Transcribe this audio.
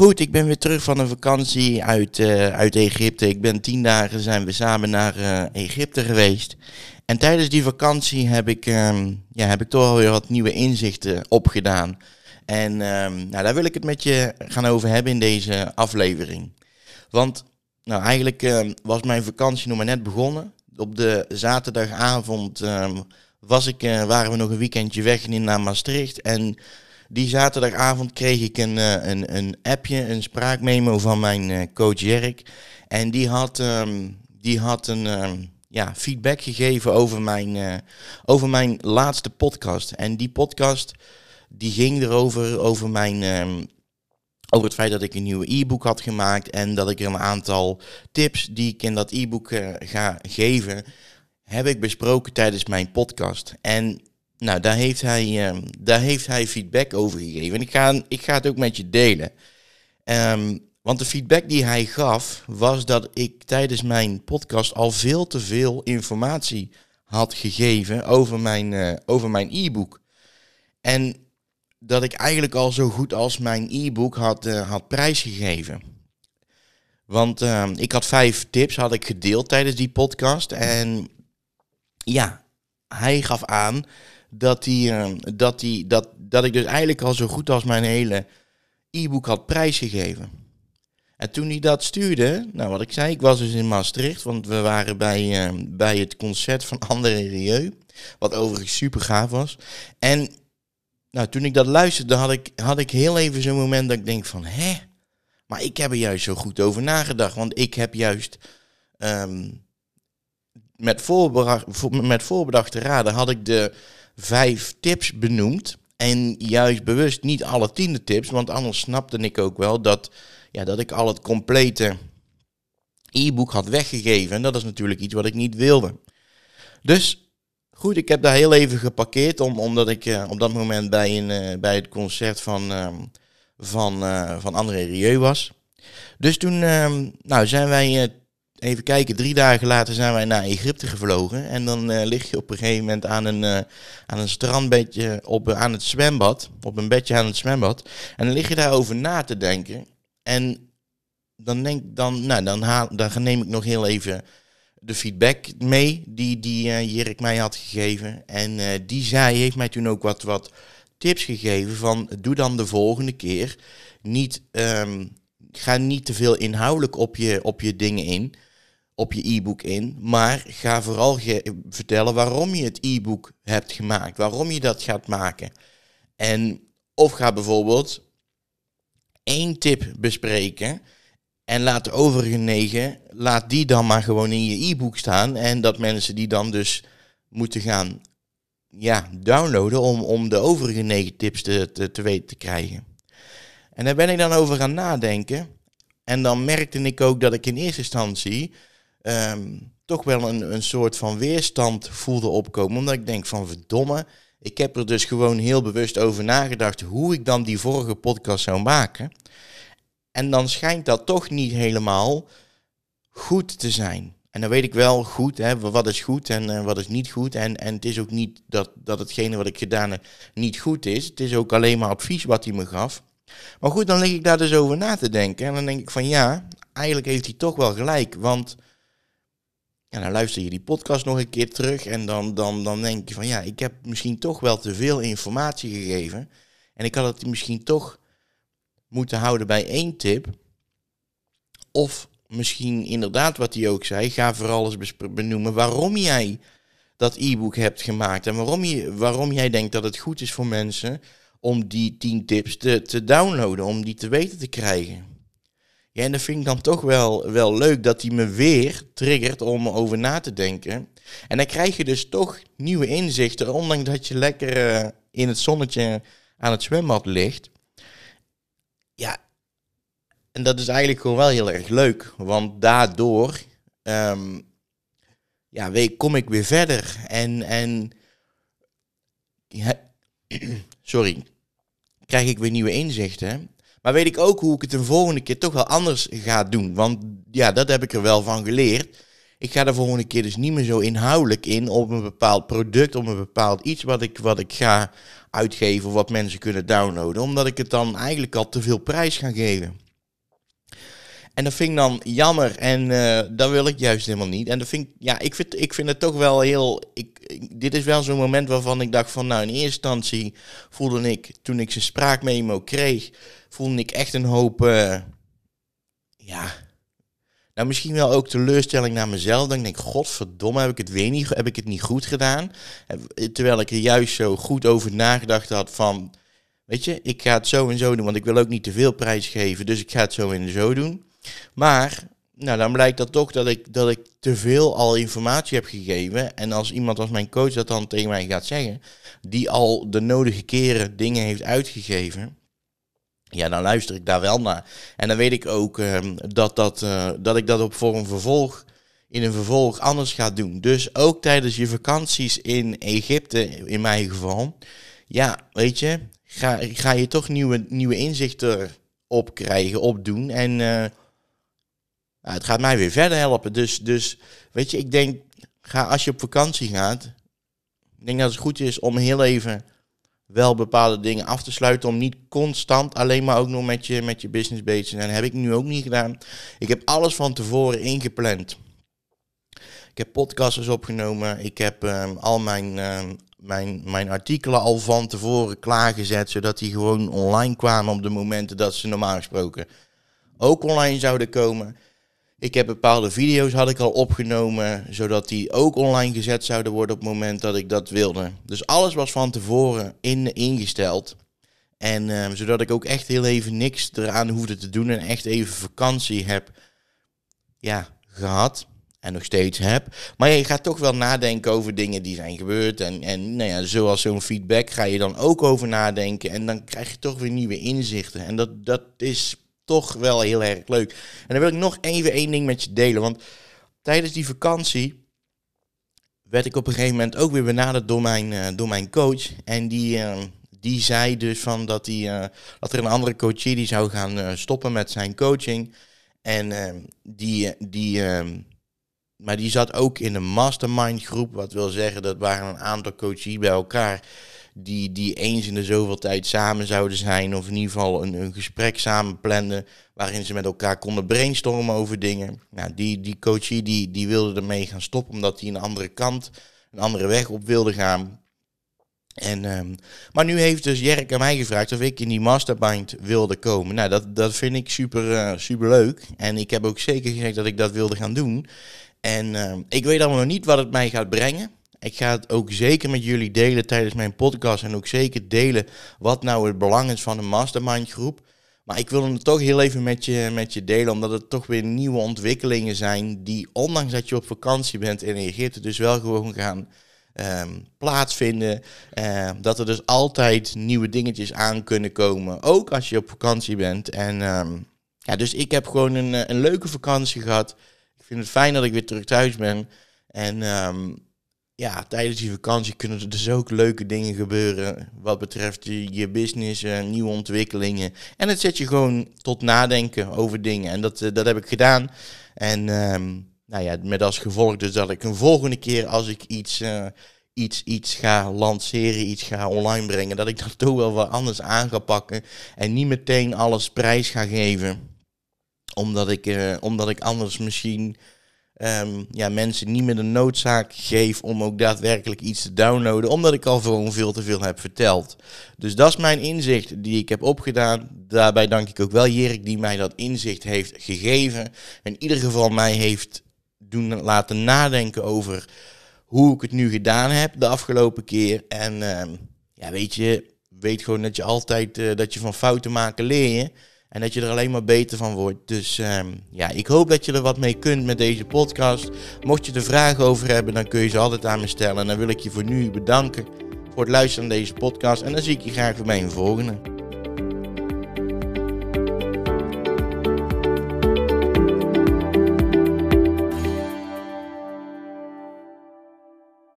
Goed, ik ben weer terug van een vakantie uit, uh, uit Egypte. Ik ben tien dagen zijn we samen naar uh, Egypte geweest. En tijdens die vakantie heb ik, um, ja, heb ik toch alweer wat nieuwe inzichten opgedaan. En um, nou, daar wil ik het met je gaan over hebben in deze aflevering. Want nou, eigenlijk um, was mijn vakantie nog maar net begonnen. Op de zaterdagavond was ik, uh, waren we nog een weekendje weg in naar Maastricht. En die zaterdagavond kreeg ik een, uh, een, een appje, een spraakmemo van mijn uh, coach Jerk. En die had, um, die had een um, ja, feedback gegeven over mijn, uh, over mijn laatste podcast. En die podcast die ging erover, over mijn... Um, over het feit dat ik een nieuwe e-book had gemaakt en dat ik een aantal tips die ik in dat e-book ga geven, heb ik besproken tijdens mijn podcast. En nou, daar heeft hij, um, daar heeft hij feedback over gegeven. En ik ga, ik ga het ook met je delen. Um, want de feedback die hij gaf was dat ik tijdens mijn podcast al veel te veel informatie had gegeven over mijn, uh, over mijn e-book. En dat ik eigenlijk al zo goed als mijn e-book had, uh, had prijsgegeven. Want uh, ik had vijf tips had ik gedeeld tijdens die podcast. En ja, hij gaf aan dat, die, uh, dat, die, dat, dat ik dus eigenlijk al zo goed als mijn hele e-book had prijsgegeven. En toen hij dat stuurde, nou wat ik zei, ik was dus in Maastricht, want we waren bij, uh, bij het concert van André Rieu, wat overigens super gaaf was. En nou, toen ik dat luisterde, had ik, had ik heel even zo'n moment dat ik denk van, hè? Maar ik heb er juist zo goed over nagedacht, want ik heb juist um, met, voorbedacht, met voorbedachte raden had ik de vijf tips benoemd. En juist bewust niet alle tiende tips, want anders snapte ik ook wel dat, ja, dat ik al het complete e-book had weggegeven. En dat is natuurlijk iets wat ik niet wilde. Dus goed, ik heb daar heel even geparkeerd, om, omdat ik uh, op dat moment bij, een, uh, bij het concert van, uh, van, van André Rieu was. Dus toen nou, zijn wij even kijken, drie dagen later zijn wij naar Egypte gevlogen. En dan uh, lig je op een gegeven moment aan een, uh, aan een strandbedje op, uh, aan het zwembad. Op een bedje aan het zwembad. En dan lig je daarover na te denken. En dan, denk, dan, nou, dan, dan neem ik nog heel even de feedback mee die, die Jirik mij had gegeven. En die zei, heeft mij toen ook wat, wat tips gegeven van doe dan de volgende keer niet... Um, ga niet te veel inhoudelijk op je, op je dingen in op je e-book in, maar ga vooral vertellen waarom je het e-book hebt gemaakt, waarom je dat gaat maken. En of ga bijvoorbeeld één tip bespreken en laat de overige negen, laat die dan maar gewoon in je e-book staan en dat mensen die dan dus moeten gaan ja, downloaden om, om de overige negen tips te, te, te weten te krijgen. En daar ben ik dan over gaan nadenken. En dan merkte ik ook dat ik in eerste instantie um, toch wel een, een soort van weerstand voelde opkomen. Omdat ik denk van verdomme, ik heb er dus gewoon heel bewust over nagedacht hoe ik dan die vorige podcast zou maken. En dan schijnt dat toch niet helemaal goed te zijn. En dan weet ik wel goed, hè, wat is goed en uh, wat is niet goed. En, en het is ook niet dat, dat hetgene wat ik gedaan heb niet goed is. Het is ook alleen maar advies wat hij me gaf. Maar goed, dan lig ik daar dus over na te denken. En dan denk ik van ja, eigenlijk heeft hij toch wel gelijk. Want en dan luister je die podcast nog een keer terug en dan, dan, dan denk je van ja, ik heb misschien toch wel te veel informatie gegeven. En ik had het misschien toch moeten houden bij één tip. Of misschien inderdaad wat hij ook zei, ga vooral eens benoemen waarom jij dat e-book hebt gemaakt. En waarom, je, waarom jij denkt dat het goed is voor mensen om die 10 tips te, te downloaden, om die te weten te krijgen. Ja, en dat vind ik dan toch wel, wel leuk dat hij me weer triggert om over na te denken. En dan krijg je dus toch nieuwe inzichten, ondanks dat je lekker uh, in het zonnetje aan het zwembad ligt. Ja, en dat is eigenlijk gewoon wel heel erg leuk, want daardoor um, ja, kom ik weer verder. En, en sorry, krijg ik weer nieuwe inzichten. Maar weet ik ook hoe ik het de volgende keer toch wel anders ga doen. Want ja, dat heb ik er wel van geleerd. Ik ga de volgende keer dus niet meer zo inhoudelijk in op een bepaald product, op een bepaald iets wat ik, wat ik ga uitgeven wat mensen kunnen downloaden. Omdat ik het dan eigenlijk al te veel prijs ga geven. En dat vind ik dan jammer en uh, dat wil ik juist helemaal niet. En dat vind ik, ja, ik vind, ik vind het toch wel heel. Ik, dit is wel zo'n moment waarvan ik dacht van, nou, in eerste instantie voelde ik, toen ik zijn spraakmemo kreeg, voelde ik echt een hoop, uh, ja, nou misschien wel ook teleurstelling naar mezelf. Dan denk ik, godverdomme, heb ik het weer niet, heb ik het niet goed gedaan? Terwijl ik er juist zo goed over nagedacht had van, weet je, ik ga het zo en zo doen, want ik wil ook niet te veel prijs geven, dus ik ga het zo en zo doen. Maar nou, dan blijkt dat toch dat ik, dat ik te veel al informatie heb gegeven. En als iemand als mijn coach dat dan tegen mij gaat zeggen, die al de nodige keren dingen heeft uitgegeven, ja, dan luister ik daar wel naar. En dan weet ik ook ehm, dat, dat, uh, dat ik dat op voor een vervolg, in een vervolg anders ga doen. Dus ook tijdens je vakanties in Egypte, in mijn geval, ja, weet je, ga, ga je toch nieuwe, nieuwe inzichten opkrijgen, opdoen. En uh, het gaat mij weer verder helpen. Dus, dus weet je, ik denk, ga als je op vakantie gaat, ik denk dat het goed is om heel even wel bepaalde dingen af te sluiten. Om niet constant alleen maar ook nog met je, met je business bezig te zijn. Dat heb ik nu ook niet gedaan. Ik heb alles van tevoren ingepland. Ik heb podcasts opgenomen. Ik heb um, al mijn, um, mijn, mijn artikelen al van tevoren klaargezet. Zodat die gewoon online kwamen op de momenten dat ze normaal gesproken ook online zouden komen. Ik heb bepaalde video's had ik al opgenomen, zodat die ook online gezet zouden worden op het moment dat ik dat wilde. Dus alles was van tevoren in, ingesteld. En uh, zodat ik ook echt heel even niks eraan hoefde te doen en echt even vakantie heb ja, gehad. En nog steeds heb. Maar je gaat toch wel nadenken over dingen die zijn gebeurd. En, en nou ja, zoals zo'n feedback ga je dan ook over nadenken. En dan krijg je toch weer nieuwe inzichten. En dat, dat is toch wel heel erg leuk. En dan wil ik nog even één ding met je delen. Want tijdens die vakantie werd ik op een gegeven moment ook weer benaderd door mijn, uh, door mijn coach. En die, uh, die zei dus van dat, die, uh, dat er een andere coachie die zou gaan stoppen met zijn coaching. En die, die, maar die zat ook in een mastermind groep. Wat wil zeggen, dat waren een aantal coaches bij elkaar die, die eens in de zoveel tijd samen zouden zijn. Of in ieder geval een, een gesprek samen plannen. Waarin ze met elkaar konden brainstormen over dingen. Nou, die, die coachie die, die wilde ermee gaan stoppen. Omdat hij een andere kant, een andere weg op wilde gaan. En, um, maar nu heeft dus Jerk aan mij gevraagd of ik in die mastermind wilde komen. Nou, dat, dat vind ik super, uh, super leuk. En ik heb ook zeker gezegd dat ik dat wilde gaan doen. En uh, ik weet allemaal nog niet wat het mij gaat brengen. Ik ga het ook zeker met jullie delen tijdens mijn podcast en ook zeker delen wat nou het belang is van een mastermind groep. Maar ik wil het toch heel even met je, met je delen, omdat het toch weer nieuwe ontwikkelingen zijn die, ondanks dat je op vakantie bent in Egypte, dus wel gewoon gaan um, plaatsvinden. Uh, dat er dus altijd nieuwe dingetjes aan kunnen komen, ook als je op vakantie bent. En um, ja, dus ik heb gewoon een, een leuke vakantie gehad. Ik vind het fijn dat ik weer terug thuis ben. En ja, tijdens die vakantie kunnen er dus ook leuke dingen gebeuren wat betreft je, je business, uh, nieuwe ontwikkelingen. En het zet je gewoon tot nadenken over dingen. En dat, uh, dat heb ik gedaan. En um, nou ja, met als gevolg dus dat ik een volgende keer als ik iets, uh, iets, iets ga lanceren, iets ga online brengen, dat ik dat toch wel wat anders aan ga pakken. En niet meteen alles prijs ga geven. Omdat ik, omdat ik anders misschien um, ja, mensen niet meer de noodzaak geef om ook daadwerkelijk iets te downloaden, omdat ik al gewoon veel te veel heb verteld. Dus dat is mijn inzicht die ik heb opgedaan. Daarbij dank ik ook wel Jerik die mij dat inzicht heeft gegeven. In ieder geval mij heeft doen laten nadenken over hoe ik het nu gedaan heb de afgelopen keer. En um, ja, weet je, weet gewoon dat je altijd uh, dat je van fouten maken leer je. En dat je er alleen maar beter van wordt. Dus um, ja, ik hoop dat je er wat mee kunt met deze podcast. Mocht je er vragen over hebben, dan kun je ze altijd aan me stellen. En dan wil ik je voor nu bedanken voor het luisteren naar deze podcast. En dan zie ik je graag bij een volgende.